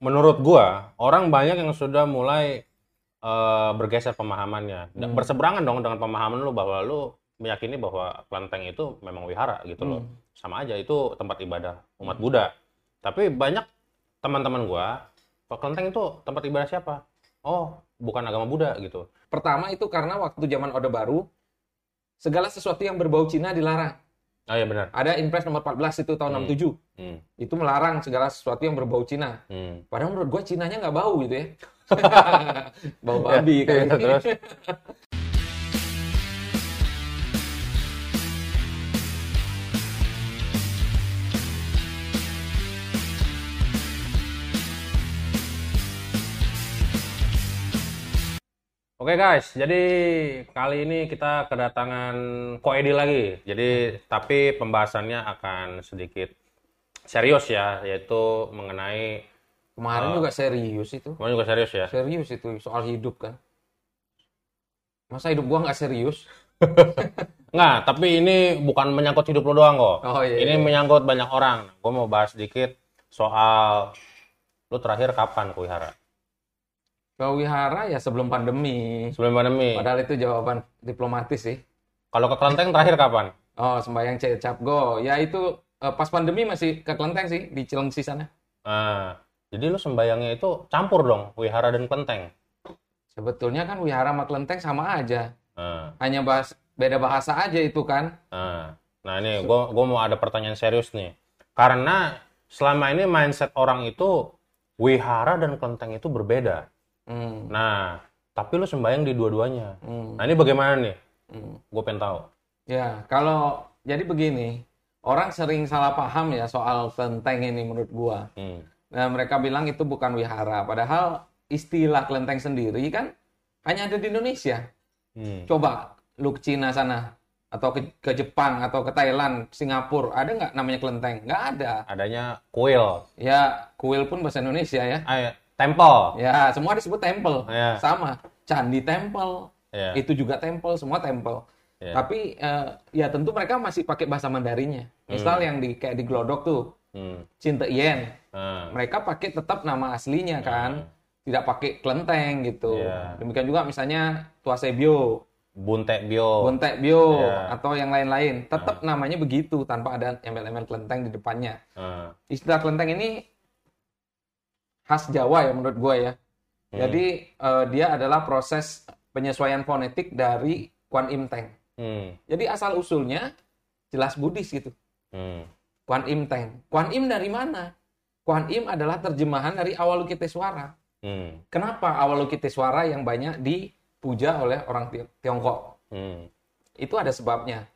menurut gua orang banyak yang sudah mulai eh, bergeser pemahamannya. Hmm. Berseberangan dong dengan pemahaman lu bahwa lu meyakini bahwa kelenteng itu memang wihara gitu loh. Hmm. Sama aja itu tempat ibadah umat Buddha. Tapi banyak teman-teman gua, "Pak, kelenteng itu tempat ibadah siapa? Oh, bukan agama Buddha gitu. Pertama itu karena waktu zaman Orde Baru, segala sesuatu yang berbau Cina dilarang. Oh iya benar. Ada Impres nomor 14 itu tahun Hmm. 67. Hmm. Itu melarang segala sesuatu yang berbau Cina. Hmm. Padahal menurut gue Cinanya nggak bau gitu ya. bau Ya, babi ya, kayak gitu. terus? Oke guys, jadi kali ini kita kedatangan Ko Edi lagi. Jadi tapi pembahasannya akan sedikit serius ya, yaitu mengenai Kemarin Ah. juga serius itu. kemarin juga serius ya. Serius itu soal hidup kan. Masa hidup gua nggak serius? Nggak, tapi ini bukan menyangkut hidup lo doang kok. Oh iya. Ini iya. menyangkut banyak orang. Gue mau bahas sedikit soal lu terakhir kapan ke wihara? Ke wihara ya sebelum pandemi. Sebelum pandemi. Padahal itu jawaban diplomatis sih. Kalau ke kelenteng terakhir kapan? Oh, sembahyang cap go. Ya itu eh, pas pandemi masih ke Kelenteng sih di Cilengsi sana. Nah, jadi lu sembayangnya itu campur dong, wihara dan kelenteng. Sebetulnya kan wihara sama Kelenteng sama aja. Nah, Hanya bahas beda bahasa aja itu kan. nah, nah ini gue gua mau ada pertanyaan serius nih. Karena selama ini mindset orang itu wihara dan kelenteng itu berbeda. Hmm. Nah, tapi lu sembayang di dua-duanya. Hmm. Nah, ini bagaimana nih? Hmm. Gue pengen tahu. Ya, kalau jadi begini, orang sering salah paham ya soal kelenteng ini menurut gua. Hmm. Nah, mereka bilang itu bukan wihara, padahal istilah kelenteng sendiri kan hanya ada di Indonesia. Hmm. Coba lu ke Cina sana atau ke, ke Jepang atau ke Thailand, Singapura, ada nggak namanya kelenteng? Nggak ada. adanya kuil, Ya, kuil pun bahasa Indonesia ya. eh, temple, Ya, semua disebut temple. Ya. Sama. Candi temple. ya, Itu juga temple, semua temple. ya. Tapi eh, ya tentu mereka masih pakai bahasa Mandarinnya. Misal yang di kayak di Glodok tuh, Hmm. Cinta Yen. Nah, Mereka pakai tetap nama aslinya kan. Tidak pakai kelenteng gitu. Iya. Demikian juga misalnya Tuasebio, Buntek Bio, Bontek Bio Iya. atau yang lain-lain. Tetap namanya begitu tanpa ada embel-embel kelenteng di depannya. Nah, Istilah kelenteng ini khas Jawa ya menurut gue ya. Hmm. Jadi eh, dia adalah proses penyesuaian fonetik dari Kwan Im Teng. hmm, Jadi asal usulnya jelas Buddhis gitu. hmm, Kwan Im Teng. Kwan Im dari mana? Kwan Im adalah terjemahan dari Awalokiteswara. hmm, Kenapa Awalokiteswara yang banyak dipuja oleh orang Ti- Tiongkok? hmm, Itu ada sebabnya.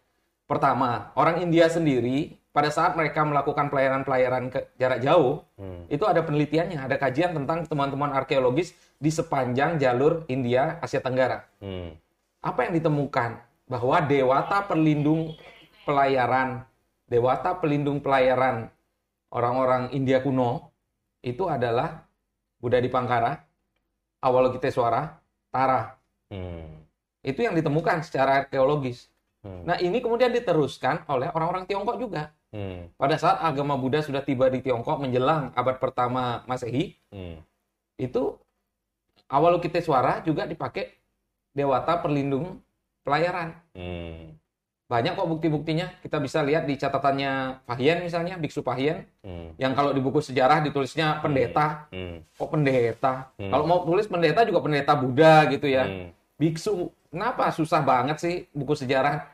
Pertama, orang India sendiri pada saat mereka melakukan pelayaran-pelayaran ke jarak jauh, hmm, itu ada penelitiannya, ada kajian tentang temuan-temuan arkeologis di sepanjang jalur India Asia Tenggara. hmm, Apa yang ditemukan? Bahwa dewata perlindung pelayaran, dewata pelindung pelayaran orang-orang India kuno itu adalah Buddha Dipangkara, Awalokiteswara, Tara. hmm, Itu yang ditemukan secara arkeologis. hmm, Nah, ini kemudian diteruskan oleh orang-orang Tiongkok juga. Hmm, Pada saat agama Buddha sudah tiba di Tiongkok menjelang abad pertama Masehi, hmm, itu Awalokiteswara juga dipakai dewata perlindung pelayaran. hmm, Banyak kok bukti-buktinya. Kita bisa lihat di catatannya Fahien misalnya, Biksu Fahien, hmm, yang kalau di buku sejarah ditulisnya pendeta. hmm, Oh pendeta. Hmm. Kalau mau tulis pendeta juga pendeta Buddha gitu ya. hmm, Biksu. Kenapa susah banget sih buku sejarah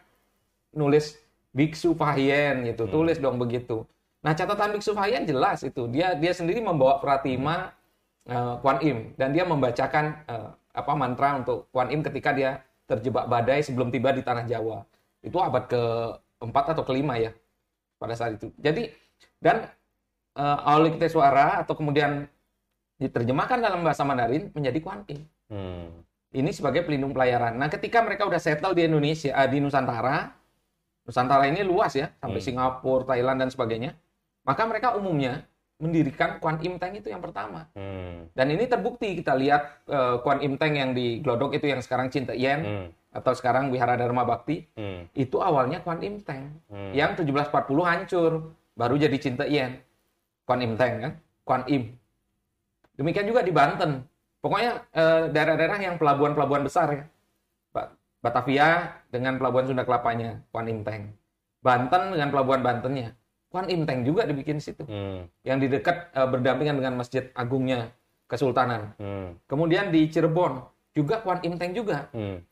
nulis Biksu Fahien gitu. Hmm. Tulis dong begitu. Nah catatan Biksu Fahien jelas itu. Dia dia sendiri membawa pratima eh, Kuan Im dan dia membacakan eh, apa mantra untuk Kuan Im ketika dia terjebak badai sebelum tiba di tanah Jawa. Itu abad keempat atau kelima ya pada saat itu. Jadi dan uh, Awalokiteswara atau kemudian diterjemahkan dalam bahasa Mandarin menjadi Kuan Im. hmm, Ini sebagai pelindung pelayaran. Nah, ketika mereka udah settle di Indonesia, eh, di Nusantara, Nusantara ini luas ya, sampai Hmm. Singapura, Thailand dan sebagainya. Maka mereka umumnya mendirikan Kuan Im Teng itu yang pertama. hmm, Dan ini terbukti kita lihat eh, Kuan Im Teng yang di Glodok itu yang sekarang Cinta Yen hmm, atau sekarang Wihara Dharma Bakti hmm, itu awalnya Kuan Im Teng hmm, yang 1740 hancur baru jadi Cinta Yen. Kuan Im Teng kan, Kuan Im. Demikian juga di Banten. Pokoknya eh, daerah-daerah yang pelabuhan-pelabuhan besar ya. Ba- Batavia dengan pelabuhan Sunda Kelapanya, Kuan Im Teng. Banten dengan pelabuhan Bantennya. Kuan Im Teng juga dibikin di situ. Hmm. Yang di dekat eh, berdampingan dengan Masjid Agungnya Kesultanan. Hmm. Kemudian di Cirebon juga Kuan Im Teng juga, Hmm.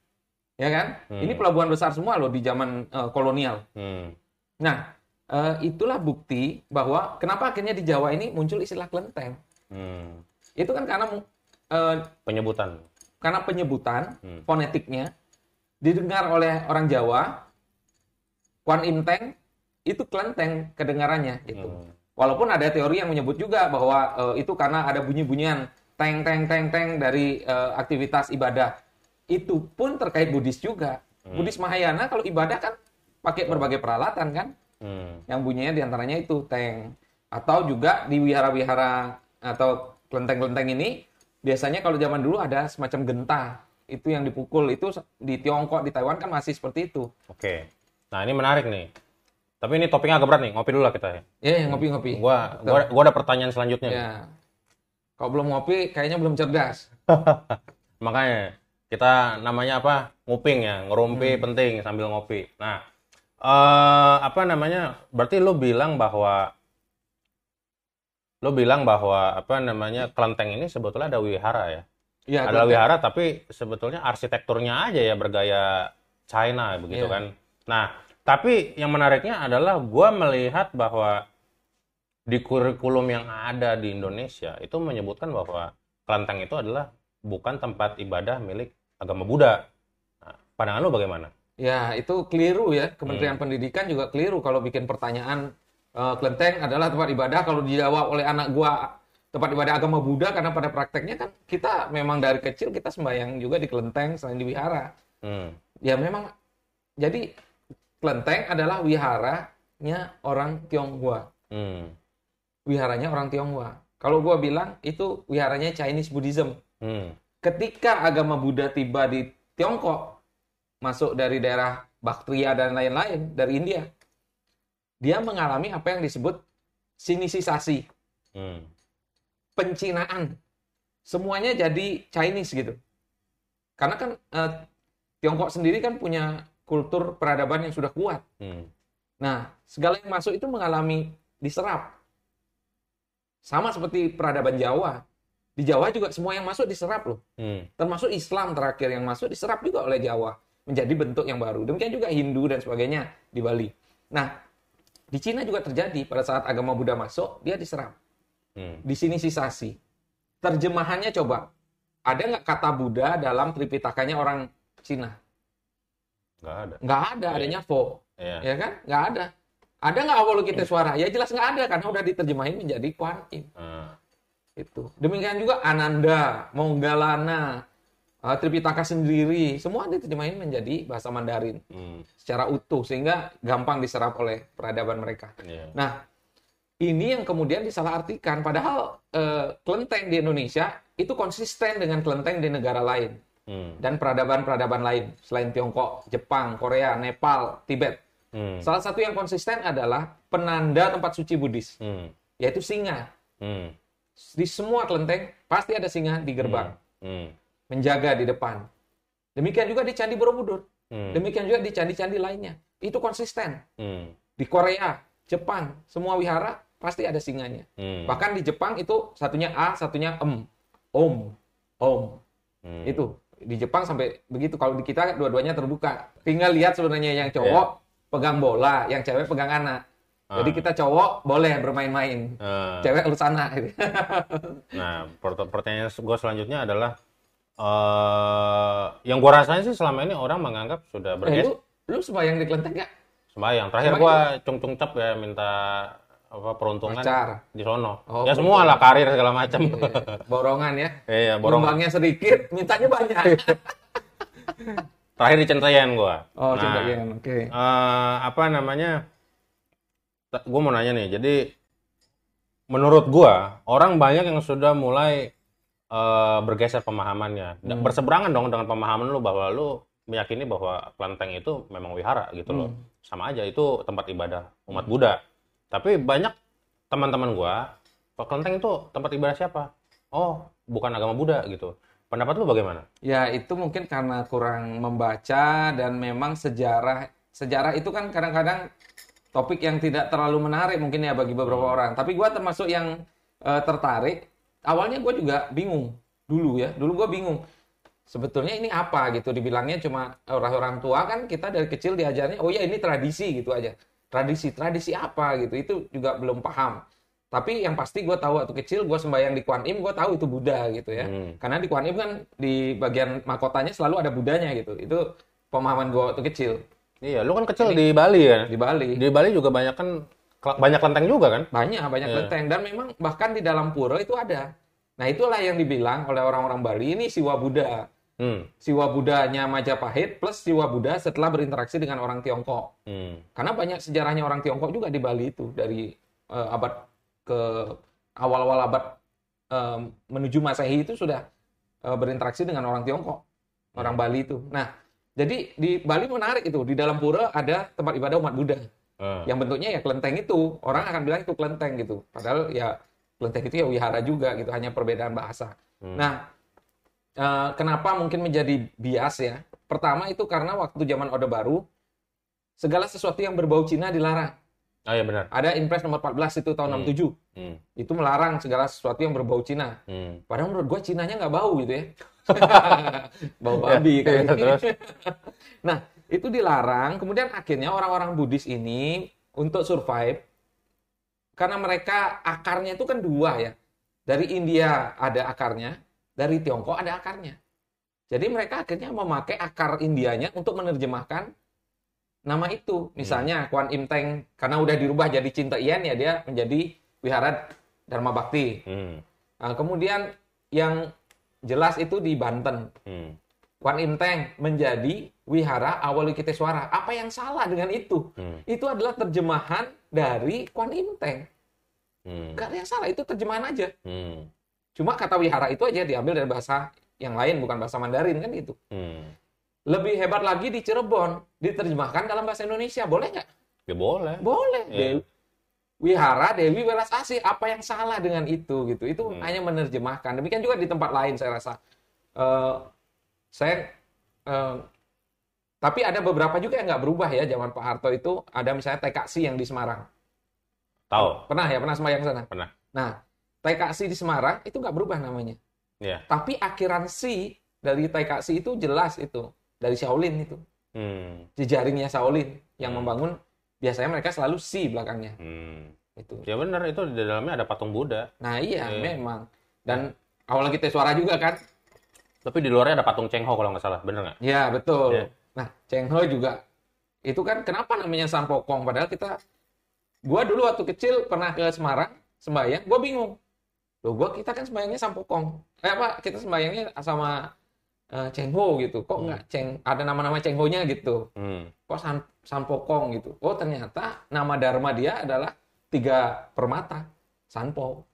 ya kan? Hmm. Ini pelabuhan besar semua loh di zaman eh, kolonial. Hmm. Nah, eh, itulah bukti bahwa kenapa akhirnya di Jawa ini muncul istilah kelenteng. Hmm. Itu kan karena eh, Penyebutan. karena penyebutan Hmm. fonetiknya didengar oleh orang Jawa, Kuan Im Teng itu kelenteng kedengarannya gitu. Hmm. Walaupun ada teori yang menyebut juga bahwa eh, itu karena ada bunyi-bunyian teng teng teng teng dari eh, aktivitas ibadah. Itu pun terkait Buddhis juga. Buddhis Mahayana kalau ibadah kan pakai berbagai peralatan kan, Hmm. yang bunyinya di antaranya itu teng. Atau juga di wihara-wihara atau kelenteng-kelenteng ini biasanya kalau zaman dulu ada semacam genta itu yang dipukul itu di Tiongkok di Taiwan kan masih seperti itu. Oke. Nah, ini menarik nih. Tapi ini topiknya agak berat nih. Ngopi dulu lah kita ya. Ya ngopi-ngopi. Gua Betul. gua, gua ada pertanyaan selanjutnya. nih. Ya. Kalau belum ngopi kayaknya belum cerdas. Makanya kita namanya apa? Nguping ya, ngerumpi Hmm. penting sambil ngopi. Nah, eh apa namanya? Berarti lu bilang bahwa lu bilang bahwa apa namanya? Kelenteng ini sebetulnya ada wihara ya. Iya, Adalah wihara tapi sebetulnya arsitekturnya aja ya bergaya China begitu Iya. kan. Nah, tapi yang menariknya adalah gua melihat bahwa di kurikulum yang ada di Indonesia itu menyebutkan bahwa kelenteng itu adalah bukan tempat ibadah milik agama Buddha. Nah, pandangan lu bagaimana? Ya, itu keliru ya. Kementerian Hmm. Pendidikan juga keliru kalau bikin pertanyaan eh, kelenteng adalah tempat ibadah kalau dijawab oleh anak gua tempat ibadah agama Buddha karena pada prakteknya kan kita memang dari kecil kita sembahyang juga di kelenteng selain di wihara. Hmm. Ya memang jadi kelenteng adalah wiharanya orang Tionghoa. Hmm. Wiharanya orang Tionghoa. Kalau gua bilang itu wiharanya Chinese Buddhism. Hmm. ketika agama Buddha tiba di Tiongkok, masuk dari daerah Baktria dan lain-lain dari India, dia mengalami apa yang disebut sinisisasi, Hmm. Pencinaan. Semuanya jadi Chinese gitu. Karena kan eh, Tiongkok sendiri kan punya kultur peradaban yang sudah kuat. Hmm. Nah, segala yang masuk itu mengalami diserap. Sama seperti peradaban Jawa. Di Jawa juga semua yang masuk diserap loh. Hmm. termasuk Islam terakhir yang masuk diserap juga oleh Jawa menjadi bentuk yang baru. Demikian juga Hindu dan sebagainya di Bali. Nah, di Cina juga terjadi pada saat agama Buddha masuk, dia diserap. Hmm. Disinisisasi. Terjemahannya coba, ada nggak kata Buddha dalam Tripitaka-nya orang Cina? Nggak ada. Nggak ada, adanya Fo. Iya. Ya kan? Nggak ada. Ada nggak Avalokiteswara? Ya jelas nggak ada, karena udah diterjemahin menjadi Kuan Yin. Ah. Itu. Demikian juga Ananda, Monggalana, eh, Tripitaka sendiri, semua diterjemahin menjadi bahasa Mandarin Hmm. secara utuh sehingga gampang diserap oleh peradaban mereka. Iya. Nah, ini yang kemudian disalahartikan padahal eh, kelenteng di Indonesia itu konsisten dengan kelenteng di negara lain Hmm. dan peradaban-peradaban lain selain Tiongkok, Jepang, Korea, Nepal, Tibet. Hmm. Salah satu yang konsisten adalah penanda tempat suci Buddhis, Hmm. yaitu singa. Hmm. Di semua kelenteng pasti ada singa di gerbang. Hmm. menjaga di depan. Demikian juga di Candi Borobudur. Hmm. Demikian juga di candi-candi lainnya. Itu konsisten. Hmm. Di Korea, Jepang, semua wihara pasti ada singanya. Hmm. Bahkan di Jepang itu satunya A, satunya em. Om. Om. Hmm. Itu. Di Jepang sampai begitu. Kalau di kita dua-duanya terbuka. Tinggal lihat sebenarnya yang cowok pegang bola, yang cewek pegang anak. Jadi Ah. kita cowok boleh bermain-main. Ah. Cewek lu sana. gitu. Nah, pert- pertanyaan gue selanjutnya adalah eh yang gue rasain sih selama ini orang menganggap sudah Eh, bergeser lu, lu sembahyang di kelenteng nggak? sembahyang. Terakhir gue cung-cung cap ya minta apa peruntungan Pacar. di sono. Oh, ya semua lah karir segala macam. Iya, Borongan ya. Iya, borong. Nyumbangnya sedikit, mintanya banyak. Terakhir di Centeyan gue. Oh, nah, coba ya. Oke. eh, apa namanya? Gue mau nanya nih. Jadi menurut gua orang banyak yang sudah mulai eh, bergeser pemahamannya. Hmm. Berseberangan dong dengan pemahaman lu bahwa lu meyakini bahwa kelenteng itu memang wihara gitu loh. Hmm. Sama aja itu tempat ibadah umat Buddha. Tapi banyak teman-teman gua, "Pak, kelenteng itu tempat ibadah siapa? oh bukan agama Buddha gitu. Pendapat lu bagaimana? Ya itu mungkin karena kurang membaca dan memang sejarah sejarah itu kan kadang-kadang topik yang tidak terlalu menarik mungkin ya bagi beberapa orang. Tapi gua termasuk yang eh, tertarik. Awalnya gue juga bingung dulu ya. Dulu gue bingung. Sebetulnya ini apa gitu? Dibilangnya cuma orang-orang tua kan kita dari kecil diajarnya, oh ya ini tradisi gitu aja. Tradisi, tradisi apa gitu? Itu juga belum paham. Tapi yang pasti gue tahu waktu kecil gue sembahyang di Kuan Im, gue tahu itu Buddha gitu ya. Hmm. Karena di Kuan Im kan di bagian mahkotanya selalu ada Budanya gitu. Itu pemahaman gue waktu kecil Iya, lu kan kecil di Bali ya. di Bali. Di Bali juga banyak kan banyak kelenteng juga kan? Banyak, banyak Iya. kelenteng. Dan memang bahkan di dalam pura itu ada. Nah itulah yang dibilang oleh orang-orang Bali ini siwa Buddha. Hmm. Siwa Buddhanya Majapahit plus siwa Buddha setelah berinteraksi dengan orang Tiongkok. Hmm. Karena banyak sejarahnya orang Tiongkok juga di Bali itu. Dari eh, abad ke awal-awal abad eh, menuju Masehi itu sudah eh, berinteraksi dengan orang Tiongkok. Orang Bali itu. Nah, jadi di Bali menarik itu. Di dalam pura ada tempat ibadah umat Buddha. Ah. yang bentuknya ya kelenteng itu orang akan bilang itu kelenteng gitu padahal ya kelenteng itu ya wihara juga gitu hanya perbedaan bahasa Hmm. nah eh, kenapa mungkin menjadi bias ya pertama itu karena waktu zaman Orde Baru segala sesuatu yang berbau Cina dilarang Oh iya benar. ada Impres nomor 14 itu tahun Hmm. 67 Hmm. itu melarang segala sesuatu yang berbau Cina Hmm. padahal menurut gua Cinanya nggak bau gitu ya bau Ya, babi kayak iya, gitu. terus? Nah, itu dilarang. Kemudian akhirnya orang-orang Buddhis ini untuk survive, karena mereka akarnya itu kan dua ya. Dari India ada akarnya, dari Tiongkok ada akarnya. Jadi mereka akhirnya memakai akar Indianya untuk menerjemahkan nama itu. Misalnya Kuan Im Teng, karena udah dirubah jadi Cinta Ian ya dia menjadi Wihara Dharma Bakti. Hmm. Nah, kemudian yang jelas itu di Banten. Hmm. Kuan Im Teng menjadi Wihara Awalokiteswara. Apa yang salah dengan itu? Hmm. Itu adalah terjemahan dari Kuan Im Teng. Hmm. Gak ada yang salah, itu terjemahan aja. Hmm. Cuma kata Wihara itu aja diambil dari bahasa yang lain, bukan bahasa Mandarin kan itu. Hmm. Lebih hebat lagi di Cirebon, diterjemahkan dalam bahasa Indonesia. Boleh nggak? Ya boleh. Boleh. Iya. Dewi- Wihara Dewi Welas Asih. Apa yang salah dengan itu? gitu? Itu Hmm. hanya menerjemahkan. Demikian juga di tempat lain saya rasa. Eh, saya eh, tapi ada beberapa juga yang nggak berubah ya zaman Pak Harto itu ada misalnya TKC yang di Semarang Tahu. pernah ya pernah sembahyang sana Pernah. nah TKC di Semarang itu nggak berubah namanya Ya. tapi akhiran si dari TKC itu jelas itu dari Shaolin itu Hmm. jejaringnya Shaolin yang Hmm. membangun biasanya mereka selalu si belakangnya Hmm. itu Ya benar itu di dalamnya ada patung Buddha. nah iya Iya. memang dan awal kita suara juga kan Tapi di luarnya ada patung Cheng Ho kalau nggak salah. Bener nggak? Ya, betul. Iya. Nah, Cheng Ho juga itu kan kenapa namanya Sampokong padahal kita gua dulu waktu kecil pernah ke Semarang sembahyang, gua bingung. Loh, gua kita kan sembahyangnya Sampokong. Eh apa? Kita sembahyangnya sama eh, Cheng Ho gitu. Kok Hmm. nggak Cheng ada nama-nama Cheng Ho-nya gitu. Hmm. Kok San, Sampokong gitu. Oh, ternyata nama dharma dia adalah tiga permata. Sanpo.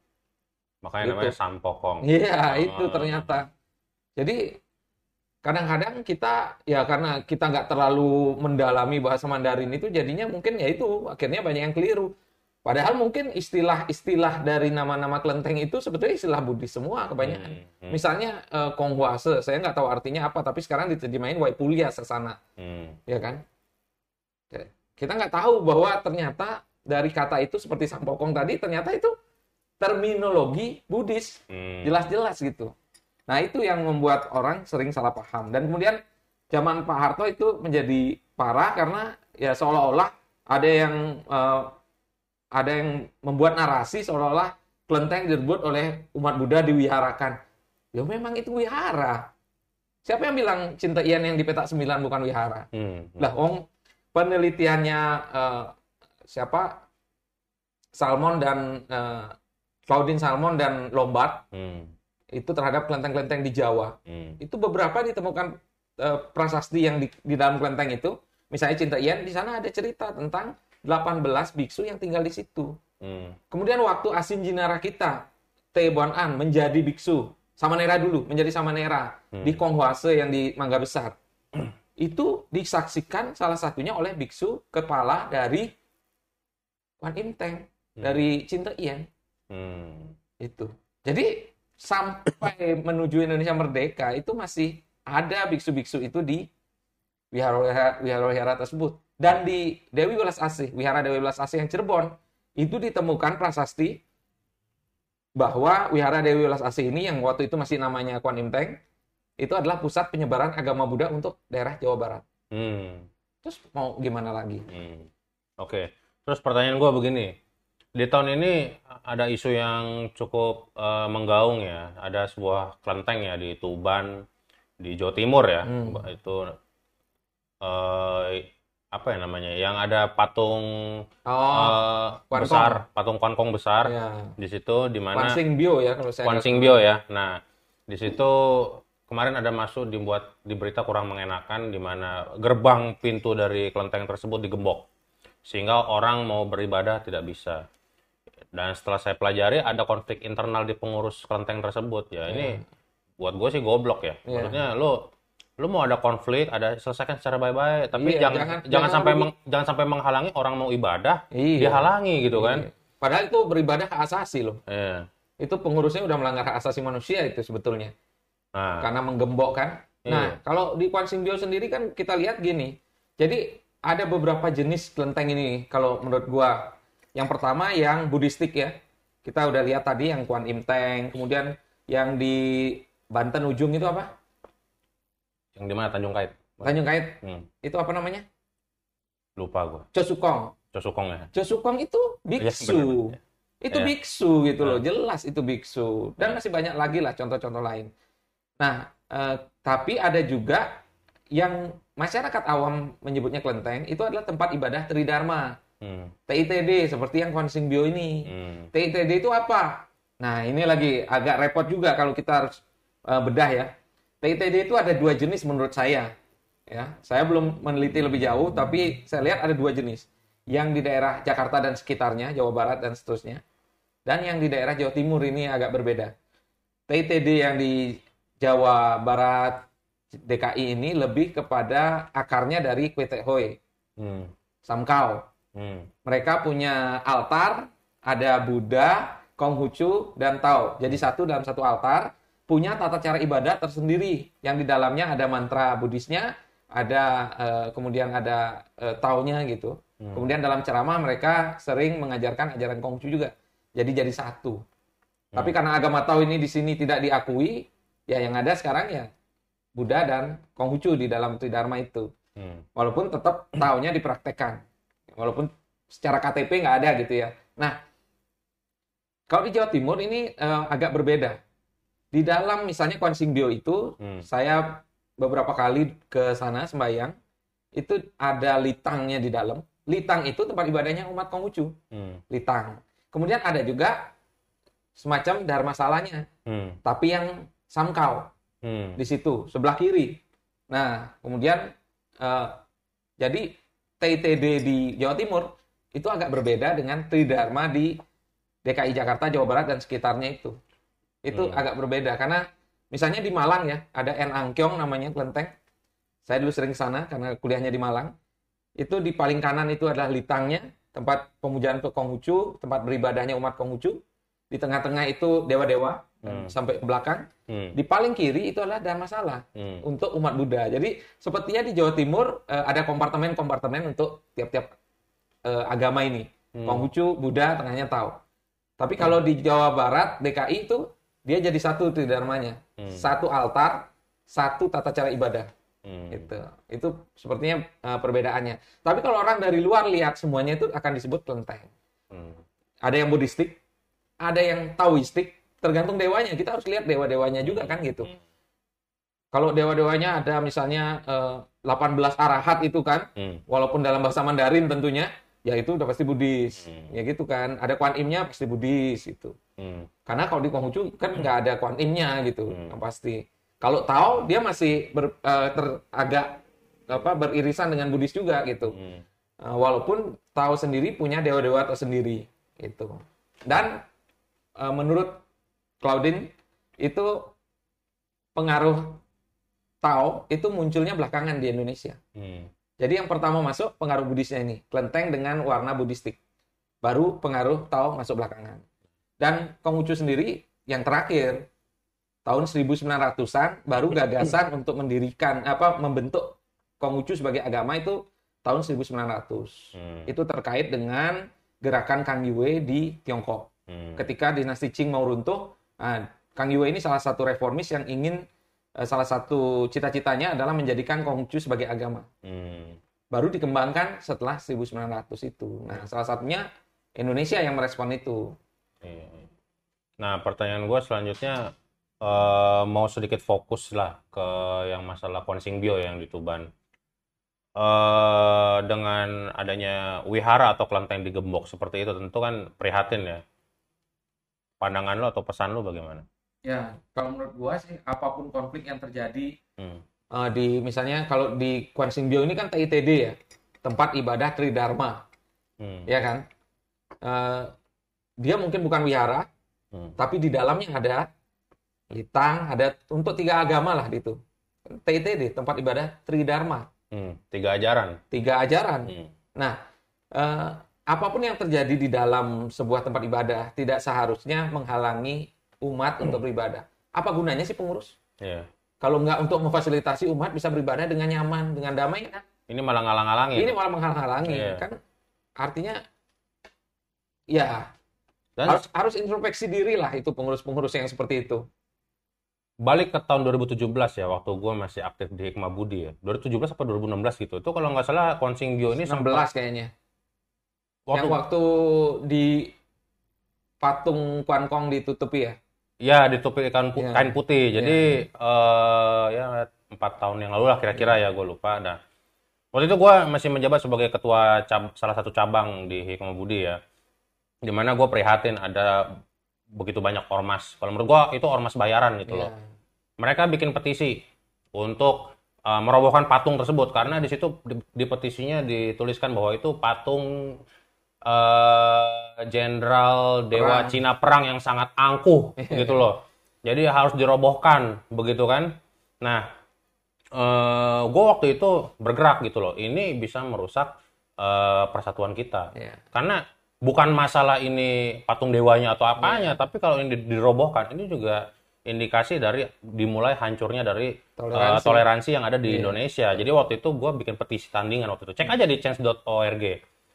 Makanya Gitu. namanya Sampokong. Iya, Oh. itu ternyata. Jadi kadang-kadang kita ya karena kita nggak terlalu mendalami bahasa Mandarin itu jadinya mungkin ya itu akhirnya banyak yang keliru. Padahal mungkin istilah-istilah dari nama-nama kelenteng itu sebetulnya istilah Buddhis semua kebanyakan. Hmm. Hmm. Misalnya eh, Konghuase, saya nggak tahu artinya apa, tapi sekarang diterjemahin Waipulia sesana, Hmm. ya kan? Kita nggak tahu bahwa ternyata dari kata itu seperti Sampokong tadi, ternyata itu terminologi Buddhis Hmm. jelas-jelas gitu. Nah itu yang membuat orang sering salah paham. Dan kemudian zaman Pak Harto itu menjadi parah karena ya seolah-olah ada yang eh, ada yang membuat narasi seolah-olah kelenteng direbut oleh umat Buddha diwiharakan. Ya memang itu wihara. Siapa yang bilang Cinta Ian yang di petak 9 bukan wihara? Hmm. Lah, Ong penelitiannya eh, siapa Salmon dan eh, Claudine Salmon dan Lombard Hmm. itu terhadap kelenteng-kelenteng di Jawa. Hmm. Itu beberapa ditemukan eh, prasasti yang di, di dalam kelenteng itu. Misalnya Cinta Ian, di sana ada cerita tentang 18 biksu yang tinggal di situ. Hmm. Kemudian waktu Asin Jinara kita, Te Bon An menjadi biksu, Samanera dulu, menjadi Samanera Hmm. di Konghuase yang di Mangga Besar. itu disaksikan salah satunya oleh biksu kepala dari Wan Im Teng, Hmm. dari Cinta Ian. Hmm. Itu. Jadi sampai menuju Indonesia merdeka itu masih ada biksu-biksu itu di wihara wihara tersebut. Dan di Dewi Welas Asih, wihara Dewi Welas Asih yang Cirebon, itu ditemukan prasasti bahwa wihara Dewi Welas Asih ini yang waktu itu masih namanya Kuan Im Teng, itu adalah pusat penyebaran agama Buddha untuk daerah Jawa Barat. Hmm. Terus mau gimana lagi? Hmm. Oke. Terus pertanyaan gue begini. Di tahun ini ada isu yang cukup eh, menggaung ya. Ada sebuah kelenteng ya di Tuban, di Jawa Timur ya. Hmm. Itu eh, apa ya namanya? Yang ada patung Oh, Kuan besar, patung Kuan Kong besar ya. di situ di mana Sing Bio ya kalau saya Kuan Sing Bio ya. Nah, di situ kemarin ada masuk dibuat di berita kurang mengenakan di mana gerbang pintu dari kelenteng tersebut digembok sehingga orang mau beribadah tidak bisa. Dan setelah saya pelajari ada konflik internal di pengurus kelenteng tersebut ya. Ini buat gue sih goblok ya. Iya. Maksudnya lu lu mau ada konflik, ada selesaikan secara baik-baik, tapi Iya, jangan jangan- jangan, jangan sampai meng- jangan sampai menghalangi orang mau ibadah, Iya. dihalangi gitu kan. Iya. Padahal itu beribadah hak asasi loh. Iya. Itu pengurusnya udah melanggar hak asasi manusia itu sebetulnya. Nah, Karena menggembok kan. Nah, Iya. kalau di Kuan Sing Bio sendiri kan kita lihat gini. Jadi ada beberapa jenis kelenteng ini kalau menurut gua. Yang pertama yang buddhistik ya. Kita udah lihat tadi yang Kuan Im Teng, kemudian yang di Banten ujung itu apa? Yang di mana Tanjung Kait? Tanjung Kait. Hmm, Itu apa namanya? lupa gua. Chosukong. Cosukong ya. Chosukong itu biksu. Iya, benar. Itu Iya. biksu gitu loh, Hmm. jelas itu biksu. Dan masih banyak lagi lah contoh-contoh lain. Nah, eh, tapi ada juga yang masyarakat awam menyebutnya kelenteng, itu adalah tempat ibadah Tridharma. Hmm, TITD, seperti yang Kuan Sing Bio ini. hmm, TITD itu apa? Nah, ini lagi agak repot juga kalau kita harus eh, bedah ya. TITD itu ada dua jenis menurut saya. Ya, saya belum meneliti lebih jauh, tapi saya lihat ada dua jenis. Yang di daerah Jakarta dan sekitarnya, Jawa Barat dan seterusnya. Dan yang di daerah Jawa Timur ini agak berbeda. TITD yang di Jawa Barat, DKI ini lebih kepada akarnya dari Kwete Hoi, hmm, Samkau. hmm, Mereka punya altar, ada Buddha, Konghucu, dan Tao. Jadi satu dalam satu altar punya tata cara ibadah tersendiri yang di dalamnya ada mantra Buddhisnya, ada eh, kemudian ada eh, Tao-nya gitu. Kemudian dalam ceramah mereka sering mengajarkan ajaran Konghucu juga. Jadi jadi satu. Tapi karena agama Tao ini di sini tidak diakui, ya yang ada sekarang ya Buddha dan Konghucu di dalam Tridharma itu. hmm, Walaupun tetap Tao-nya dipraktekkan. Walaupun secara KTP nggak ada gitu ya. Nah, kalau di Jawa Timur ini eh, agak berbeda. Di dalam misalnya Kuan Sing Bio itu, hmm, saya beberapa kali ke sana sembahyang, itu ada litangnya di dalam. Litang itu tempat ibadahnya umat Konghucu. hmm, Litang. Kemudian ada juga semacam dharmasalanya, hmm, tapi yang samkau hmm, di situ sebelah kiri. Nah, kemudian eh, jadi TITD di Jawa Timur itu agak berbeda dengan Tridharma di DKI Jakarta, Jawa Barat dan sekitarnya itu. Itu Hmm. agak berbeda karena misalnya di Malang ya, ada En Angkyong namanya kelenteng. Saya dulu sering ke sana karena kuliahnya di Malang. Itu di paling kanan itu adalah litangnya, tempat pemujaan ke Konghucu, tempat beribadahnya umat Konghucu. Di tengah-tengah itu dewa-dewa Hmm. sampai ke belakang. hmm, Di paling kiri itu adalah Dharmasala hmm, untuk umat Buddha. Jadi sepertinya di Jawa Timur eh, ada kompartemen-kompartemen untuk tiap-tiap eh, agama ini. Hmm. Konghucu, Buddha, tengahnya tahu. Tapi kalau di Jawa Barat, DKI itu dia jadi satu tridharmanya. Hmm. Satu altar, satu tata cara ibadah. hmm, Gitu. Itu sepertinya eh, perbedaannya. Tapi kalau orang dari luar lihat semuanya itu akan disebut kelenteng. hmm, Ada yang buddhistik, ada yang taoistik, tergantung dewanya. Kita harus lihat dewa-dewanya juga kan gitu. Kalau dewa-dewanya ada misalnya eh, 18 arahat itu kan, hmm, walaupun dalam bahasa Mandarin tentunya, ya itu udah pasti Buddhis. Hmm. Ya gitu kan. Ada Kuan Im-nya pasti Buddhis itu. hmm, Karena kalau di Konghucu kan nggak ada Kuan Im-nya gitu, Hmm. yang pasti. Kalau Tao dia masih ber- eh, ter- agak apa beririsan dengan Buddhis juga gitu. hmm, Uh, walaupun Tao sendiri punya dewa-dewa tersendiri itu. Dan uh, menurut Claudine itu pengaruh Tao itu munculnya belakangan di Indonesia. hmm, Jadi yang pertama masuk pengaruh Buddhisnya ini, kelenteng dengan warna Buddhistik. Baru pengaruh Tao masuk belakangan. Dan Konghucu sendiri yang terakhir tahun 1900-an baru gagasan untuk mendirikan apa membentuk Konghucu sebagai agama itu tahun 1900. Hmm. Itu terkait dengan gerakan Kang Yue di Tiongkok. Hmm. Ketika dinasti Qing mau runtuh, nah, Kang Yue ini salah satu reformis yang ingin salah satu cita-citanya adalah menjadikan Konghucu sebagai agama. Hmm. Baru dikembangkan setelah 1900 itu. Nah, salah satunya Indonesia yang merespon itu. Iya. Nah, pertanyaan gue selanjutnya eh, mau sedikit fokus lah ke yang masalah Konsing Bio yang di Tuban. Eh, dengan adanya wihara atau kelenteng digembok seperti itu tentu kan prihatin ya. Pandangan lo atau pesan lo bagaimana? Ya, kalau menurut gua sih apa pun konflik yang terjadi Hmm. eh, di misalnya kalau di Kwan Sing Bio ini kan TITD ya, tempat ibadah Tridharma, Hmm. ya kan? Eh, dia mungkin bukan wihara, Hmm. tapi di dalamnya ada litang, ada untuk tiga agama lah gitu. TITD, tempat ibadah Tridharma, Hmm. Tiga ajaran. tiga ajaran. Hmm. Nah, eh, apa pun yang terjadi di dalam sebuah tempat ibadah tidak seharusnya menghalangi umat untuk beribadah. Apa gunanya sih pengurus? Iya. Kalau nggak untuk memfasilitasi umat bisa beribadah dengan nyaman, dengan damai, kan? Ini malah ngalang-ngalangin. ini malah menghalang-halangi. Iya. Kan artinya, ya Dan harus harus introspeksi diri lah itu pengurus-pengurus yang seperti itu. balik ke tahun 2017 ya, waktu gue masih aktif di Hikmah Budi ya. 2017 apa 2016 gitu. Itu kalau nggak salah Konsing Bio ini 16 kayaknya. waktu, Yang waktu di patung Kuan Kong ditutupi ya. Ya ditutupi kain, pu- Iya. kain putih. Jadi eh, ya empat tahun yang lalu lah kira-kira ya gue lupa. Nah, waktu itu gue masih menjabat sebagai ketua cab- salah satu cabang di Hikmah Budi ya. Di mana gue prihatin ada begitu banyak ormas. Kalau menurut gue itu ormas bayaran gitu loh. Ya. mereka bikin petisi untuk uh, merobohkan patung tersebut karena di situ di, di petisinya dituliskan bahwa itu patung uh, jenderal dewa Perang. Cina perang yang sangat angkuh gitu loh. Jadi harus dirobohkan begitu kan. Nah, uh, gue waktu itu bergerak gitu loh. Ini bisa merusak uh, persatuan kita Ya. karena bukan masalah ini patung dewanya atau apanya, tapi kalau ini di- dirobohkan, ini juga indikasi dari dimulai hancurnya dari Toleransi. eh, toleransi yang ada di Iya. Indonesia. Jadi waktu itu gue bikin petisi tandingan waktu itu. Cek aja di change.org.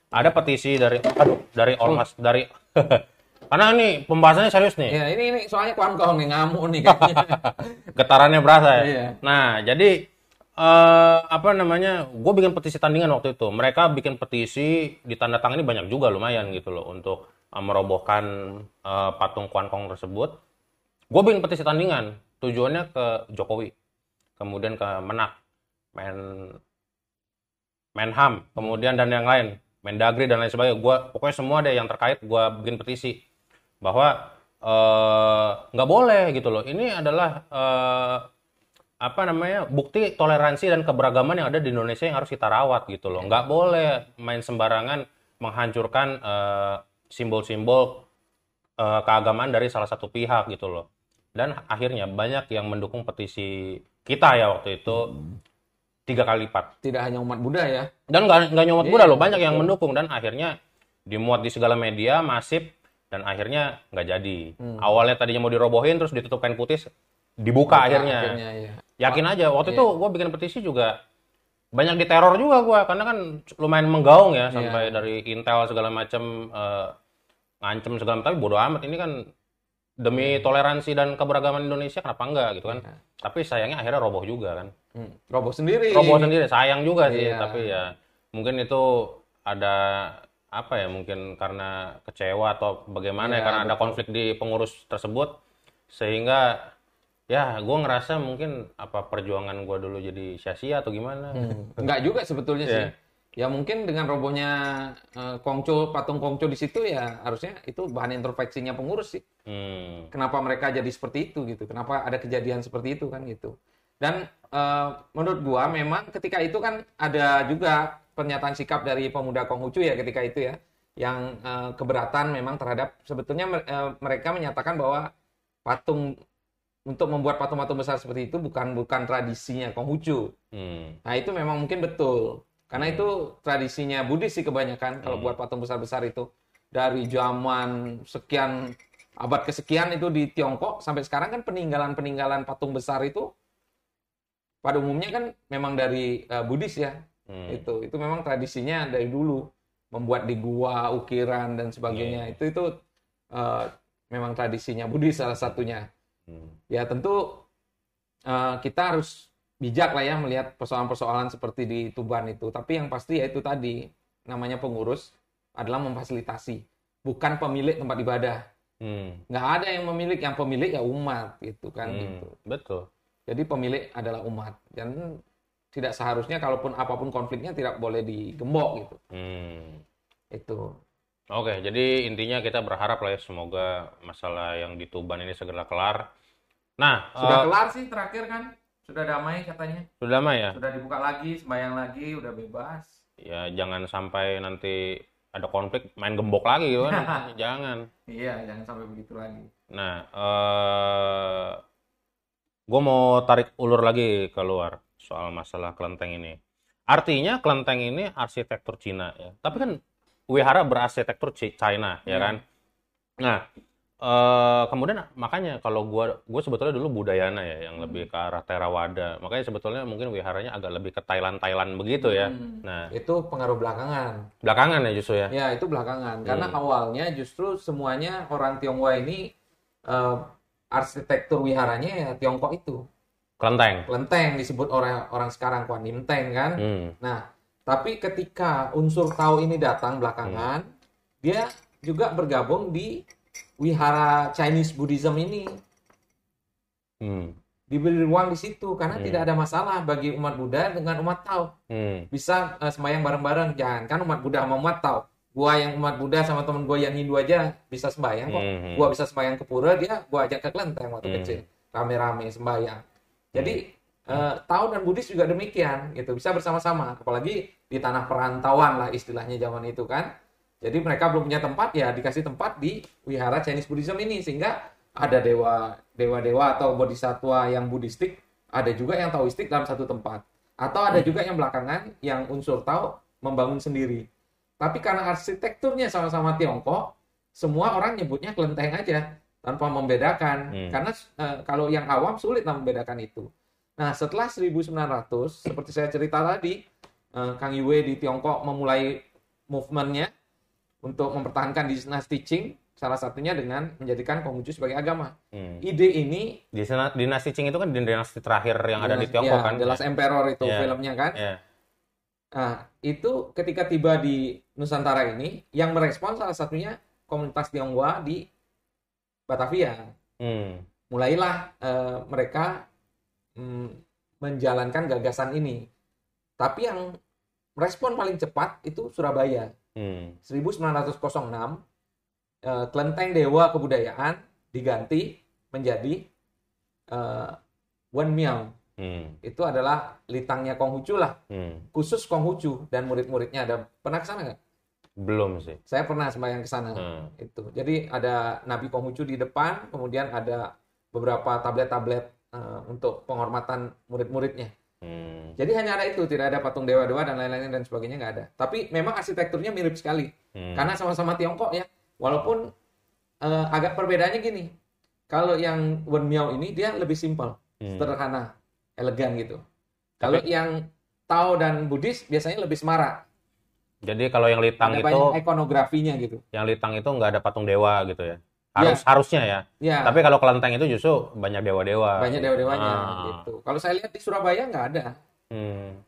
Ada petisi dari aduh, dari ormas dari karena ini pembahasannya serius nih. Ya, ini ini soalnya Kong nih ngamuk nih kayaknya. Getarannya berasa ya. Iya. Nah, jadi eh apa namanya? Gue bikin petisi tandingan waktu itu. Mereka bikin petisi ditandatangani banyak juga lumayan gitu loh untuk eh, merobohkan eh, patung Kuan Kong tersebut. Gue bikin petisi tandingan. Tujuannya ke Jokowi, kemudian ke Menak, Men Menham, kemudian dan yang lain, Mendagri dan lain sebagainya. Gua pokoknya semua deh yang terkait gue bikin petisi bahwa eh, nggak boleh gitu loh. Ini adalah eh, apa namanya bukti toleransi dan keberagaman yang ada di Indonesia yang harus kita rawat gitu loh. Nggak boleh main sembarangan menghancurkan eh, simbol-simbol eh, keagamaan dari salah satu pihak gitu loh. Dan akhirnya banyak yang mendukung petisi kita ya waktu itu tiga kali lipat. Tidak hanya umat Buddha ya. Dan nggak nggak nyomot Iya, Buddha loh, banyak yang betul. mendukung dan akhirnya dimuat di segala media masif dan akhirnya nggak jadi. Awalnya tadinya mau dirobohin terus ditutup kain putih, dibuka akhirnya. Akhirnya ya. Yakin aja. Waktu Iya. itu gue bikin petisi juga banyak diteror juga gue karena kan lumayan menggaung ya sampai Iya. dari Intel segala macam eh, ngancem segala macam. Tapi bodo amat ini kan demi toleransi dan keberagaman Indonesia kenapa enggak gitu kan. Iya. Tapi sayangnya akhirnya roboh juga kan. Hmm. Roboh sendiri. Roboh sendiri sayang juga sih Iya. tapi ya mungkin itu ada apa ya mungkin karena kecewa atau bagaimana ya Iya, karena ada betul. konflik di pengurus tersebut sehingga ya gue ngerasa mungkin apa perjuangan gue dulu jadi sia-sia atau gimana Hmm. Enggak juga sebetulnya sih. Iya. Ya mungkin dengan robohnya eh, Kongco, patung Kongco di situ ya harusnya itu bahan introspeksinya pengurus sih. Hmm. Kenapa mereka jadi seperti itu gitu? Kenapa ada kejadian seperti itu kan gitu? Dan eh, menurut gua memang ketika itu kan ada juga pernyataan sikap dari pemuda Konghucu ya ketika itu ya yang eh, keberatan memang terhadap sebetulnya eh, mereka menyatakan bahwa patung untuk membuat patung-patung besar seperti itu bukan bukan tradisinya Konghucu. Hmm. Nah itu memang mungkin betul. Karena itu tradisinya Buddhis sih kebanyakan kalau Hmm. buat patung besar-besar itu. Dari zaman sekian abad kesekian itu di Tiongkok sampai sekarang kan peninggalan-peninggalan patung besar itu pada umumnya kan memang dari uh, Buddhis ya. Hmm. Itu itu memang tradisinya dari dulu membuat di gua ukiran dan sebagainya. Yeah. Itu itu uh, memang tradisinya Buddhis salah satunya. Hmm. Ya tentu uh, kita harus bijak lah ya melihat persoalan-persoalan seperti di Tuban itu. Tapi yang pasti ya itu tadi namanya pengurus adalah memfasilitasi, bukan pemilik tempat ibadah. Hmm. Nggak ada yang memiliki, yang pemilik ya umat gitu kan. Hmm. Gitu. Betul. Jadi pemilik adalah umat dan tidak seharusnya kalaupun apa pun konfliknya tidak boleh digembok gitu. Hmm. Itu. Oke, jadi intinya kita berharap lah ya semoga masalah yang di Tuban ini segera kelar. Nah, sudah uh, kelar sih terakhir kan? Sudah damai katanya. Sudah damai ya? Sudah dibuka lagi, sembayang lagi, udah bebas. Ya, jangan sampai nanti ada konflik main gembok lagi kan. jangan. Iya, jangan sampai begitu lagi. Nah, uh, eh, gue mau tarik ulur lagi keluar soal masalah kelenteng ini. Artinya kelenteng ini arsitektur Cina ya. Tapi kan wihara berarsitektur China ya, ya kan. Nah, Uh, kemudian makanya kalau gua gue sebetulnya dulu budayana ya yang hmm. lebih ke arah Theravada. Makanya sebetulnya mungkin wiharanya agak lebih ke Thailand Thailand begitu ya. Hmm. Nah, itu pengaruh belakangan. Belakangan ya justru ya. Ya, itu belakangan. Karena hmm. awalnya justru semuanya orang Tionghoa ini uh, arsitektur wiharanya ya Tiongkok itu. Kelenteng. Kelenteng disebut orang orang sekarang Kuan Im Teng kan. Hmm. Nah, tapi ketika unsur Tao ini datang belakangan, hmm. dia juga bergabung di wihara Chinese Buddhism ini. Hmm. Diberi ruang di situ karena hmm. tidak ada masalah bagi umat Buddha dengan umat Tao. Hmm. Bisa uh, sembahyang bareng-bareng, jangan kan umat Buddha sama umat Tao. Gua yang umat Buddha sama temen gua yang Hindu aja bisa sembahyang kok. Hmm. Gua bisa sembahyang ke pura, dia gua ajak ke kelenteng waktu hmm. kecil. Rame-rame sembahyang. Jadi hmm. Uh, Tao dan Buddhis juga demikian gitu bisa bersama-sama apalagi di tanah perantauan lah istilahnya zaman itu kan jadi mereka belum punya tempat ya dikasih tempat di wihara Chinese Buddhism ini sehingga ada dewa dewa-dewa atau bodhisatwa yang buddhistik, ada juga yang taoistik dalam satu tempat. Atau ada juga yang belakangan yang unsur Tao membangun sendiri. Tapi karena arsitekturnya sama-sama Tiongkok, semua orang nyebutnya kelenteng aja tanpa membedakan. Hmm. Karena e, kalau yang awam sulit membedakan itu. Nah, setelah 1900 seperti saya cerita tadi, e, Kang Yue di Tiongkok memulai movementnya untuk mempertahankan dinasti Qing salah satunya dengan menjadikan Konghucu sebagai agama. Hmm. Ide ini di dinasti Qing itu kan dinasti terakhir yang dinasti, ada di Tiongkok ya, kan. The Last Emperor itu yeah. filmnya kan. Yeah. Nah, itu ketika tiba di Nusantara ini yang merespon salah satunya komunitas Tionghoa di Batavia. Hmm. Mulailah uh, mereka um, menjalankan gagasan ini. Tapi yang merespon paling cepat itu Surabaya. Hmm. 1906 uh, kelenteng dewa kebudayaan diganti menjadi uh, Wen Miao. Hmm. Itu adalah litangnya Konghucu lah. Hmm. Khusus Konghucu dan murid-muridnya ada pernah ke sana nggak? Belum sih. Saya pernah sembahyang ke sana. Hmm. Itu. Jadi ada Nabi Konghucu di depan, kemudian ada beberapa tablet-tablet uh, untuk penghormatan murid-muridnya. Hmm. Jadi hanya ada itu, tidak ada patung dewa-dewa dan lain-lain dan sebagainya nggak ada. Tapi memang arsitekturnya mirip sekali, hmm. karena sama-sama Tiongkok ya. Walaupun uh, agak perbedaannya gini, kalau yang Wen Miao ini dia lebih simpel, hmm. sederhana, elegan gitu. Kalau yang Tao dan Buddhis biasanya lebih semarak. Jadi kalau yang litang ada itu ikonografinya gitu. Yang litang itu nggak ada patung dewa gitu ya harus ya. harusnya ya. ya. Tapi kalau kelenteng itu justru banyak dewa-dewa. Banyak dewa-dewanya ah. gitu. Kalau saya lihat di Surabaya nggak ada. Hmm.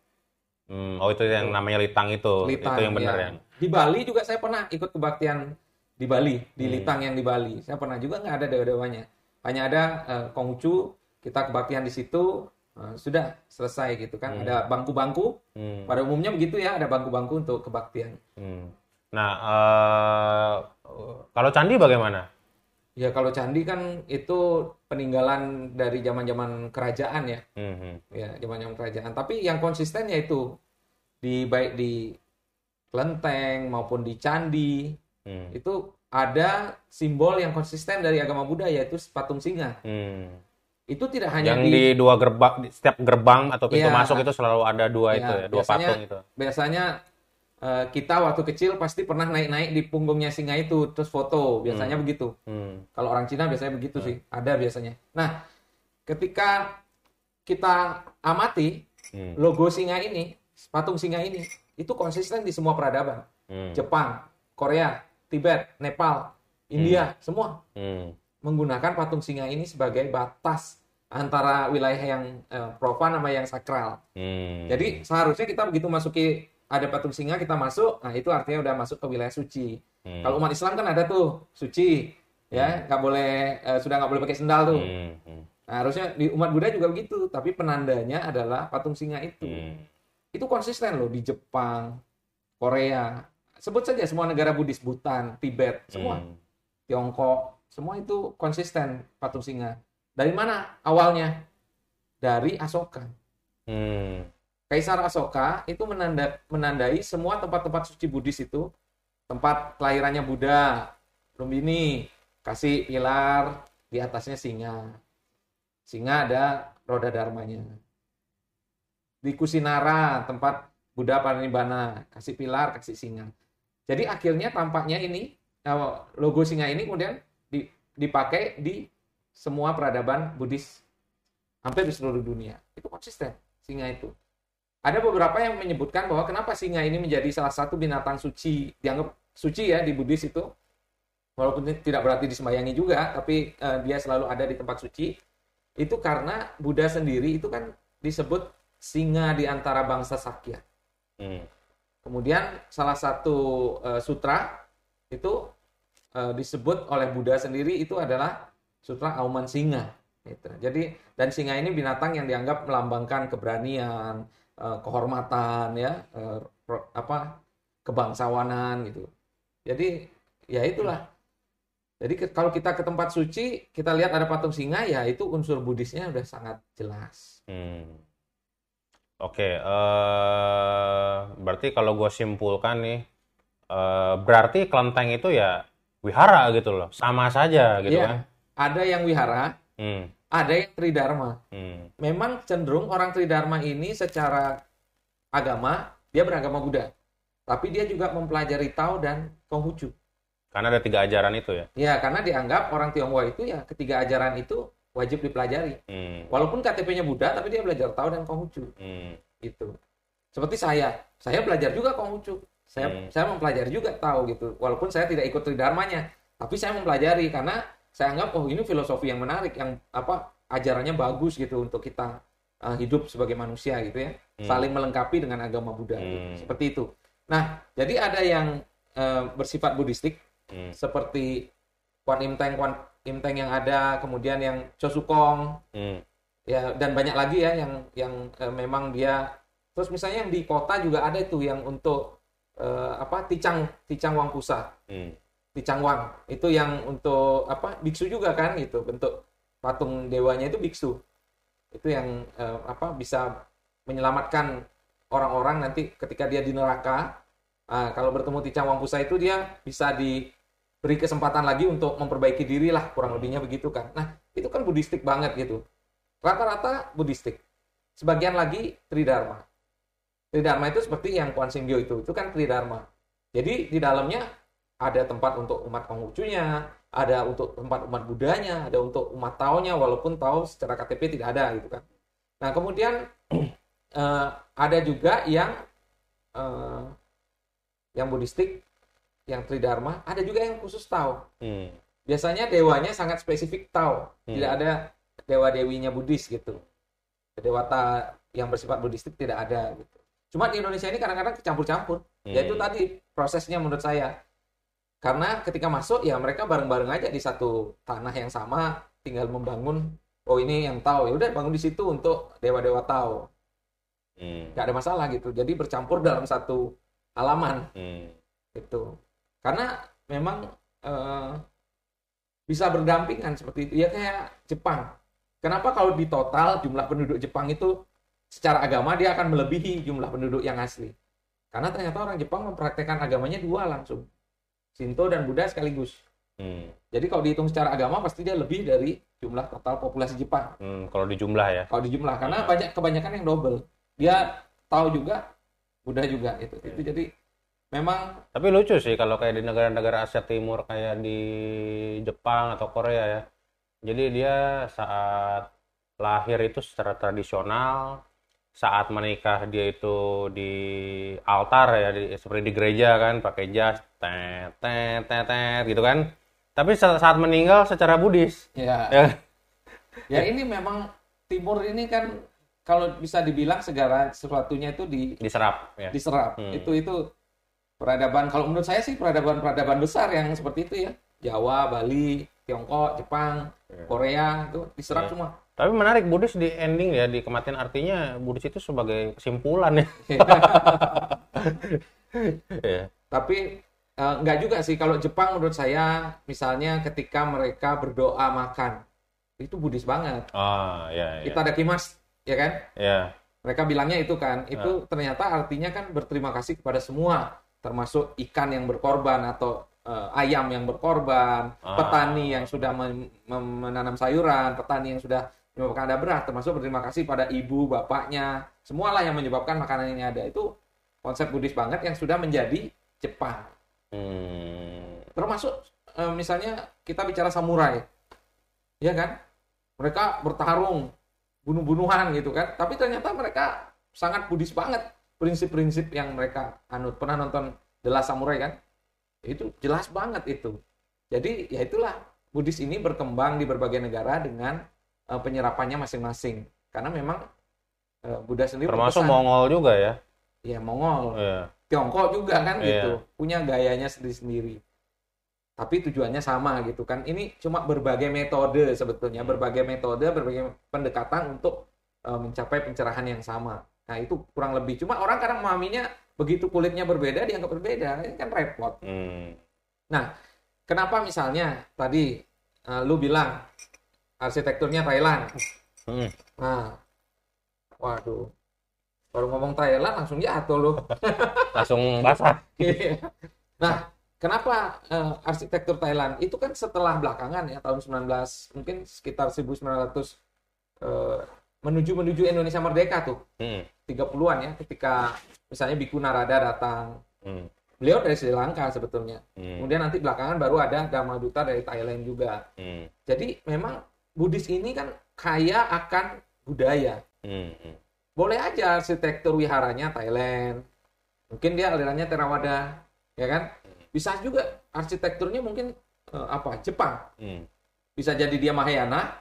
Hmm. Oh itu yang namanya litang itu. Litang, itu yang benar ya. ya. Di Bali juga saya pernah ikut kebaktian di Bali, di hmm. litang yang di Bali. Saya pernah juga nggak ada dewa-dewanya. Hanya ada uh, Konghucu, kita kebaktian di situ, uh, sudah selesai gitu kan. Hmm. Ada bangku-bangku. Hmm. Pada umumnya begitu ya, ada bangku-bangku untuk kebaktian. Hmm. Nah, uh, kalau candi bagaimana? Ya kalau candi kan itu peninggalan dari zaman-zaman kerajaan ya, mm-hmm. ya zaman-zaman kerajaan. Tapi yang konsisten yaitu di baik di kelenteng maupun di candi mm. itu ada simbol yang konsisten dari agama Buddha yaitu patung singa. Mm. Itu tidak hanya yang di, di dua gerbang, setiap gerbang atau pintu ya, masuk itu selalu ada dua ya, itu ya, dua biasanya, patung itu. Biasanya eh, kita waktu kecil pasti pernah naik-naik di punggungnya singa itu terus foto biasanya begitu Hmm. kalau orang Cina biasanya begitu sih ada biasanya nah ketika kita amati Hmm. logo singa ini patung singa ini itu konsisten di semua peradaban Hmm. Jepang Korea Tibet Nepal India semua Hmm. menggunakan patung singa ini sebagai batas antara wilayah yang eh, profan sama yang sakral Hmm. jadi seharusnya kita begitu masuki ada patung singa kita masuk, nah itu artinya udah masuk ke wilayah suci. Hmm. Kalau umat Islam kan ada tuh suci, ya nggak boleh eh, sudah nggak boleh pakai sendal tuh. Hmm. Hmm. Nah, harusnya di umat Buddha juga begitu, tapi penandanya adalah patung singa itu. Hmm. Itu konsisten loh di Jepang, Korea, sebut saja semua negara Buddhis, Bhutan, Tibet, semua, Hmm. Tiongkok, semua itu konsisten patung singa. Dari mana awalnya? Dari Asoka. Hmm. Kaisar Asoka itu menanda, menandai semua tempat-tempat suci Buddhis itu tempat kelahirannya Buddha. Lumbini kasih pilar di atasnya singa. Singa ada roda dharmanya. Di Kusinara tempat Buddha Parinibbana kasih pilar kasih singa. Jadi akhirnya tampaknya ini eh, logo singa ini kemudian di- dipakai di semua peradaban Buddhis hampir di seluruh dunia. Itu konsisten singa itu. Ada beberapa yang menyebutkan bahwa kenapa singa ini menjadi salah satu binatang suci, dianggap suci ya di Buddhis itu. Walaupun tidak berarti disembayangi juga, tapi eh, dia selalu ada di tempat suci. Itu karena Buddha sendiri itu kan disebut singa di antara bangsa Sakya. Hmm. Kemudian salah satu eh, sutra itu eh, disebut oleh Buddha sendiri itu adalah sutra Auman Singa. Gitu. Jadi dan singa ini binatang yang dianggap melambangkan keberanian, eh, kehormatan, ya, eh, apa kebangsawanan gitu. Jadi ya itulah. Jadi ke- kalau kita ke tempat suci, kita lihat ada patung singa, ya itu unsur Buddhisnya udah sangat jelas. Hmm. Oke, eh, berarti kalau gue simpulkan nih, eh, berarti kelenteng itu ya wihara gitu loh, sama saja gitu Iya. kan? Ada yang wihara, Hmm. ada yang tridharma. Hmm. memang cenderung orang Tridharma ini secara agama dia beragama Buddha, tapi dia juga mempelajari Tao dan Konghucu. Karena ada tiga ajaran itu ya. Ya, karena dianggap orang Tionghoa itu ya ketiga ajaran itu wajib dipelajari. Hmm. Walaupun KTP-nya Buddha, tapi dia belajar Tao dan Konghucu. Hmm. Gitu. Seperti saya, saya belajar juga Konghucu. Saya Hmm. saya mempelajari juga Tao gitu. Walaupun saya tidak ikut Tridharmanya, tapi saya mempelajari karena saya anggap oh ini filosofi yang menarik, yang apa ajarannya bagus gitu untuk kita uh, hidup sebagai manusia gitu ya, Hmm. saling melengkapi dengan agama Buddha. gitu. Hmm. Seperti itu. Nah, jadi ada yang uh, bersifat Buddhistik Hmm. seperti Kwan Im Teng, Kwan Im Teng yang ada, kemudian yang Chosukong, Hmm. ya dan banyak lagi ya yang yang eh, memang dia terus misalnya yang di kota juga ada itu yang untuk eh, apa Ticang Ticang Wang Pusa Hmm. Ticang Wang itu yang untuk apa biksu juga kan gitu. Bentuk patung dewanya itu biksu. Itu yang eh, apa bisa menyelamatkan orang-orang nanti ketika dia di neraka. Ah, kalau bertemu Ticang Wang Pusa itu dia bisa diberi kesempatan lagi untuk memperbaiki diri lah kurang lebihnya begitu kan. Nah itu kan buddhistik banget gitu. Rata-rata buddhistik sebagian lagi tridharma. Tridharma itu seperti yang Sim Gyo itu. Itu kan tridharma. Jadi di dalamnya ada tempat untuk umat Konghucunya ada untuk tempat umat Budanya ada untuk umat Taonya walaupun Tao secara KTP tidak ada gitu kan. Nah kemudian eh, ada juga yang eh, yang buddhistik yang tridharma ada juga yang khusus Tao. Hmm. biasanya dewanya sangat spesifik Tao. Hmm. tidak ada dewa dewinya Buddhis gitu. Dewata yang bersifat buddhistik tidak ada gitu. Cuma di Indonesia ini kadang-kadang kecampur-campur. Hmm. yaitu tadi prosesnya menurut saya karena ketika masuk ya mereka bareng-bareng aja di satu tanah yang sama tinggal membangun oh ini yang Tao. Ya udah bangun di situ untuk dewa-dewa Tao. Hmm. nggak ada masalah gitu. Jadi bercampur dalam satu halaman. Hmm. gitu. Karena memang eh, bisa berdampingan seperti itu. Ya kayak Jepang. Kenapa kalau di total jumlah penduduk Jepang itu secara agama dia akan melebihi jumlah penduduk yang asli? Karena ternyata orang Jepang mempraktekkan agamanya dua langsung Shinto dan Buddha sekaligus Hmm. jadi kalau dihitung secara agama pasti dia lebih dari jumlah total populasi Jepang Hmm. Kalau di jumlah ya. kalau di jumlah karena Hmm. banyak kebanyakan yang double dia tahu juga Buddha juga itu itu jadi memang Tapi lucu sih kalau kayak di negara-negara Asia Timur kayak di Jepang atau Korea ya. Jadi dia saat lahir itu secara tradisional, saat menikah dia itu di altar ya, di, seperti di gereja kan, pakai jas, tet, tet, tet, tet, gitu kan. Tapi sa- saat meninggal secara Buddhis. ya Ya. ya ini memang timur ini kan kalau bisa dibilang segala sesuatunya itu di Diserap ya. diserap Hmm. itu itu peradaban kalau menurut saya sih peradaban peradaban besar yang seperti itu ya Jawa Bali Tiongkok Jepang Ya. Korea itu diserap Ya. semua Tapi menarik Buddhis di ending ya di kematian artinya Buddhis itu sebagai kesimpulan ya. Ya. tapi nggak juga sih kalau Jepang menurut saya misalnya ketika mereka berdoa makan itu Buddhis banget Ah, ya, ya. kita ada kimas ya kan Ya. mereka bilangnya itu kan Ya. itu ternyata artinya kan berterima kasih kepada semua termasuk ikan yang berkorban atau eh, ayam yang berkorban Ah. petani yang sudah men- menanam sayuran petani yang sudah menyebabkan ada beras termasuk berterima kasih pada ibu bapaknya semualah yang menyebabkan makanan ini ada itu konsep Buddhis banget yang sudah menjadi Jepang Hmm. termasuk eh, misalnya kita bicara samurai. Ya kan? Mereka bertarung bunuh-bunuhan gitu kan. Tapi ternyata mereka sangat Buddhis banget. Prinsip-prinsip yang mereka anut. Pernah nonton The Last Samurai kan? Itu jelas banget itu. Jadi ya itulah. Buddhis ini berkembang di berbagai negara dengan eh, penyerapannya masing-masing. Karena memang eh, Buddha sendiri Termasuk berpesan- Mongol juga ya. ya Mongol. Iya. Tiongkok juga kan Iya. gitu punya gayanya sendiri-sendiri. Tapi tujuannya sama gitu kan. Ini cuma berbagai metode sebetulnya berbagai metode berbagai pendekatan untuk eh, mencapai pencerahan yang sama. Nah itu kurang lebih. Cuma orang kadang memahaminya begitu kulitnya berbeda dianggap berbeda ini kan repot. Hmm. kenapa misalnya tadi eh, lu bilang arsitekturnya Thailand? Hmm. nah waduh baru ngomong Thailand langsung jatuh lu Langsung basah. Iya. nah, kenapa eh, arsitektur Thailand itu kan setelah belakangan ya tahun 19 mungkin sekitar 1900 eh, menuju menuju Indonesia merdeka tuh Hmm. 30-an ya ketika misalnya Biku Narada datang. Hmm. Beliau dari Sri Lanka sebetulnya. Hmm. Kemudian nanti belakangan baru ada Dhamma Duta dari Thailand juga. Hmm. Jadi memang Buddhis ini kan kaya akan budaya. Hmm. Boleh aja arsitektur wiharanya Thailand. Mungkin dia alirannya Theravada, ya kan? Bisa juga arsitekturnya mungkin eh, apa? Jepang. Hmm. Bisa jadi dia Mahayana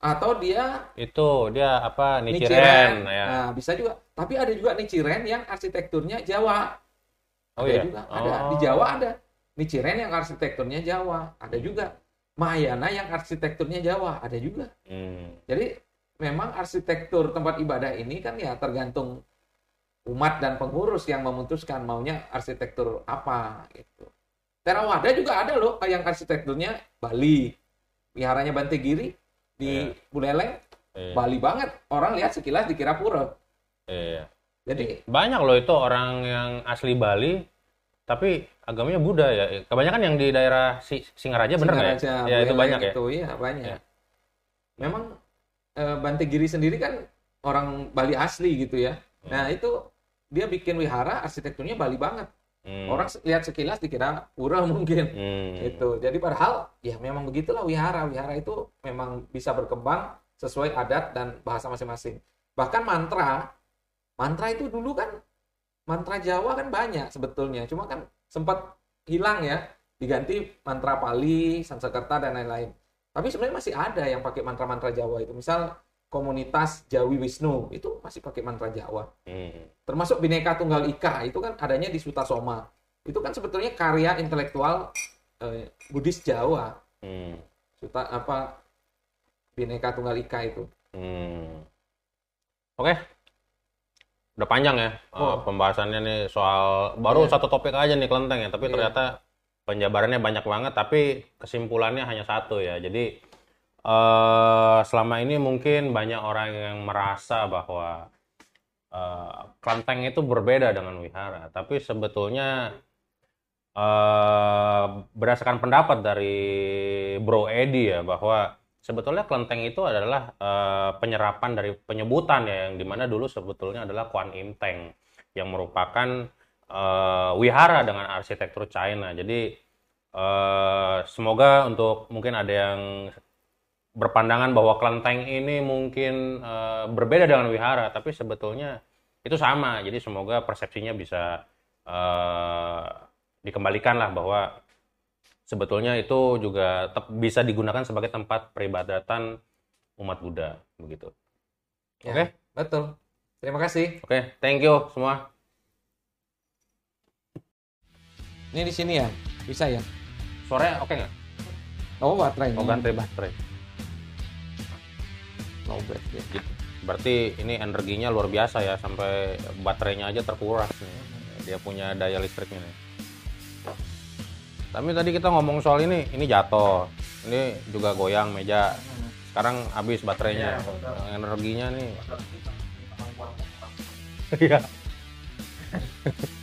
atau dia Itu dia apa Nichiren. Nichiren ya. Nah, bisa juga. Tapi ada juga Nichiren yang arsitekturnya Jawa. Oh ada iya. juga, ada. Oh. Di Jawa ada. Nichiren yang arsitekturnya Jawa, ada juga. Mahayana yang arsitekturnya Jawa, ada juga. Hmm. Jadi memang arsitektur tempat ibadah ini kan ya tergantung umat dan pengurus yang memutuskan maunya arsitektur apa gitu. Theravada juga ada loh yang arsitekturnya Bali. Wiharanya Bantegiri di Iya. Buleleng Iya. Bali banget. Orang lihat sekilas dikira pura. Iya. Jadi Banyak loh itu orang yang asli Bali tapi agamanya Buddha ya. Kebanyakan yang di daerah Si- Singaraja bener nggak ya? Singaraja, Ya itu banyak ya. Itu iya banyak. Ya. Memang eh, Bantegiri sendiri kan orang Bali asli gitu ya. Nah itu dia bikin wihara arsitekturnya Bali banget. Hmm. Orang lihat sekilas dikira pura mungkin. Hmm. Itu. Jadi padahal ya memang begitulah wihara. Wihara itu memang bisa berkembang sesuai adat dan bahasa masing-masing. Bahkan mantra, mantra itu dulu kan mantra Jawa kan banyak sebetulnya. Cuma kan sempat hilang ya, diganti mantra Pali, Sanskerta dan lain-lain. Tapi sebenarnya masih ada yang pakai mantra-mantra Jawa itu. Misal komunitas Jawi Wisnu itu masih pakai mantra Jawa Hmm. termasuk Bhinneka Tunggal Ika itu kan adanya di Sutasoma itu kan sebetulnya karya intelektual eh, Buddhis Jawa Hmm. Suta apa Bhinneka Tunggal Ika itu Hmm. Oke. Udah panjang ya eh, Oh. pembahasannya nih soal baru Iya. satu topik aja nih kelenteng ya, tapi Iya. ternyata penjabarannya banyak banget tapi kesimpulannya hanya satu ya. Jadi eh selama ini mungkin banyak orang yang merasa bahwa eh, kelenteng itu berbeda dengan wihara, tapi sebetulnya eh berdasarkan pendapat dari Bro Edi ya bahwa sebetulnya kelenteng itu adalah eh, penyerapan dari penyebutan ya yang di mana dulu sebetulnya adalah Kuan Im Teng yang merupakan eh, wihara dengan arsitektur China. Jadi eh, semoga untuk mungkin ada yang berpandangan bahwa kelenteng ini mungkin eh, berbeda dengan wihara, tapi sebetulnya itu sama. Jadi semoga persepsinya bisa eh, dikembalikan lah bahwa sebetulnya itu juga bisa digunakan sebagai tempat peribadatan umat Buddha begitu. Ya, Oke. Betul. Terima kasih. Oke, thank you semua. Ini di sini ya. Bisa ya. Suaranya oke nggak? Oh, baterai. Mau ganti baterai. No back, ya. Gitu. Berarti ini energinya luar biasa ya sampai baterainya aja terkuras nih. Dia punya daya listriknya nih. Tapi tadi kita ngomong soal ini, ini jatuh. Ini juga goyang meja. Sekarang habis baterainya. Energinya nih. Iya.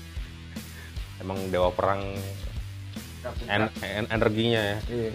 Emang dewa perang en- en- energinya ya. Iya.